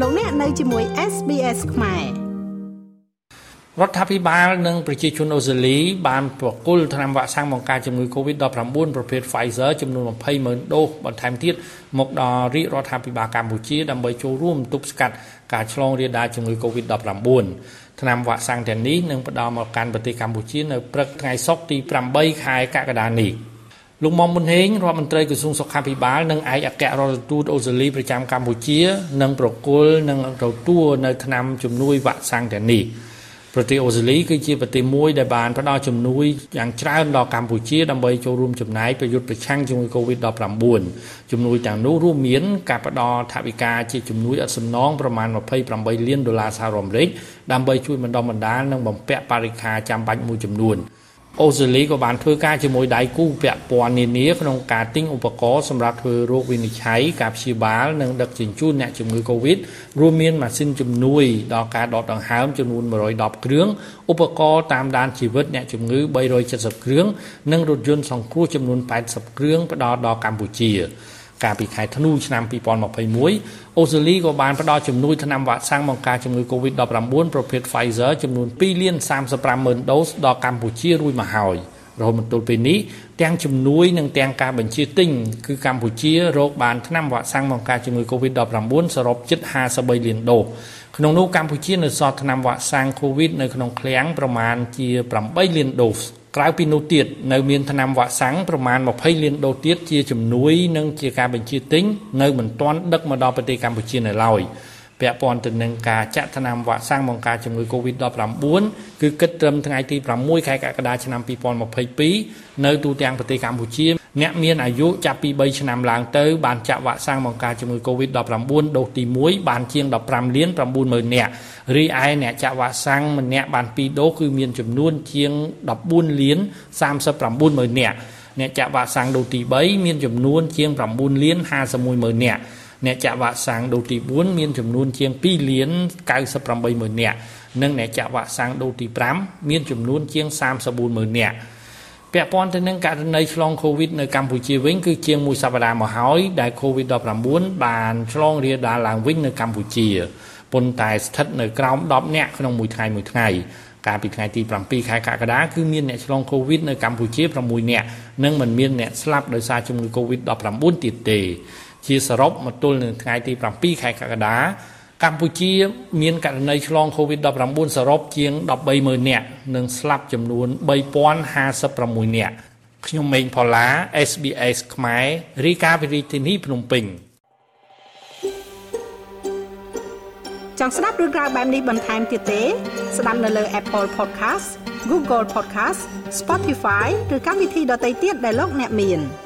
លោកអ្នកនៅជាមួយ SBS ខ្មែររដ្ឋាភិបាលនិងប្រជាជនអូស្ត្រាលីបានប្រគល់ថ្នាំវ៉ាក់សាំងបង្ការជំងឺ Covid-19 ប្រភេទ Pfizer ចំនួន200,000ដូសបន្ថែមទៀតមកដល់រាជរដ្ឋាភិបាលកម្ពុជាដើម្បីចូលរួមទប់ស្កាត់ការឆ្លងរាលដាលជំងឺ Covid-19 ថ្នាំវ៉ាក់សាំងទាំងនេះនឹងផ្ដល់មកកាន់ប្រទេសកម្ពុជានៅព្រឹកថ្ងៃសុក្រទី8ខែកក្កដានេះ។ លោកមុំមុនហេងរដ្ឋមន្ត្រីក្រសួងសុខាភិបាលនិងឯកអគ្គរដ្ឋទូតអូស្ត្រាលីប្រចាំកម្ពុជានឹងប្រគល់និងទទួលនៅថ្នាំជំនួយវ៉ាក់សាំងទាំងនេះប្រទេសអូស្ត្រាលីគឺជាប្រទេសមួយដែលបានផ្ដល់ជំនួយយ៉ាងច្រើនដល់កម្ពុជាដើម្បីចូលរួមចំណែកប្រយុទ្ធប្រឆាំងជាមួយ COVID-19 ជំនួយទាំងនោះរួមមានការផ្ដល់ថវិកាជាជំនួយឥតសំណងប្រមាណ28លានដុល្លារសហរដ្ឋអាមេរិកដើម្បីជួយបណ្ដុះបណ្ដាលនិងបំពាក់បរិក្ខារចាំបាច់មួយចំនួន។ អូស្ត្រាលីក៏បានធ្វើការជាមួយដៃគូពាក់ព័ន្ធនានាក្នុងការទិញឧបករណ៍សម្រាប់ធ្វើរោគវិនិច្ឆ័យការព្យាបាលនិងដឹកជញ្ជូនអ្នកជំងឺ Covid រួមមានម៉ាស៊ីនជំនួយដល់ការដកដង្ហើមចំនួន110គ្រឿងឧបករណ៍តាមដានជីវិតអ្នកជំងឺ370គ្រឿងនិងរថយន្តសង្គ្រោះចំនួន80គ្រឿងផ្ដល់ដល់កម្ពុជា កាលពីខែធ្នូឆ្នាំ2021អូស្ត្រាលីក៏បានផ្ដល់ជំនួយថ្នាំវ៉ាក់សាំងបង្ការជំងឺ Covid-19 ប្រភេទ Pfizer ចំនួន2លាន35ម៉ឺនដូសដល់កម្ពុជារួចមកហើយរហូតមកទល់ពេលនេះទាំងជំនួយនិងទាំងការបញ្ជាទិញគឺកម្ពុជារកបានថ្នាំវ៉ាក់សាំងបង្ការជំងឺ Covid-19 សរុបជិត53លានដូសក្នុងនោះកម្ពុជានៅសល់ថ្នាំវ៉ាក់សាំង Covid នៅក្នុងឃ្លាំងប្រមាណជា8លានដូស ក្រៅពីនោះទៀតនៅមានថ្នាំវ៉ាក់សាំងប្រមាណ20លានដូសទៀតជាជំនួយនិងជាការបញ្ជាទិញនៅមិនទាន់ដឹកមកដល់ប្រទេសកម្ពុជានៅឡើយពាក់ព័ន្ធទៅនឹងការចាក់ថ្នាំវ៉ាក់សាំងបង្ការជំងឺ Covid-19 គឺគិតត្រឹមថ្ងៃទី6ខែកក្កដាឆ្នាំ2022នៅទូទាំងប្រទេសកម្ពុជា អ្នកមានអាយុចាប់ពី3ឆ្នាំឡើងទៅបានចាក់វ៉ាក់សាំងបង្ការជំងឺ Covid-19 ដូសទី1បានជាង15លាន90000នាក់រីឯអ្នកចាក់វ៉ាក់សាំងម្នាក់បាន2ដូសគឺមានចំនួនជាង14លាន39000នាក់អ្នកចាក់វ៉ាក់សាំងដូសទី3មានចំនួនជាង9លាន510,000នាក់អ្នកចាក់វ៉ាក់សាំងដូសទី4មានចំនួនជាង2លាន980,000នាក់និងអ្នកចាក់វ៉ាក់សាំងដូសទី5មានចំនួនជាង340,000នាក់ ពាក់ព័ន្ធទៅនឹងករណីឆ្លង COVID នៅកម្ពុជាវិញគឺជាងមួយសប្តាហ៍មកហើយដែល COVID-19 បានឆ្លងរាលដាលឡើងវិញនៅកម្ពុជាប៉ុន្តែស្ថិតនៅក្រោម10នាក់ក្នុងមួយថ្ងៃមួយថ្ងៃកាលពីថ្ងៃទី7ខែកក្កដាគឺមានអ្នកឆ្លង COVID នៅកម្ពុជា6នាក់និងមិនមានអ្នកស្លាប់ដោយសារជំងឺ COVID-19 ទៀតទេជាសរុបមកទល់នឹងថ្ងៃទី7ខែកក្កដា កម្ពុជាមានករណីឆ្លង COVID-19 សរុបជាង130,000នាក់និងស្លាប់ចំនួន3056នាក់ខ្ញុំម៉េងផល្លា SBS ខ្មែររីកាវិរិទ្ធិនីភ្នំពេញចង់ស្ដាប់រឿងក្រៅបែបនេះបន្ថែមទៀតទេ ស្ដាប់នៅលើ Apple Podcast Google Podcast Spotify ឬកម្មវិធីដទៃទៀតដែលលោកអ្នកមាន។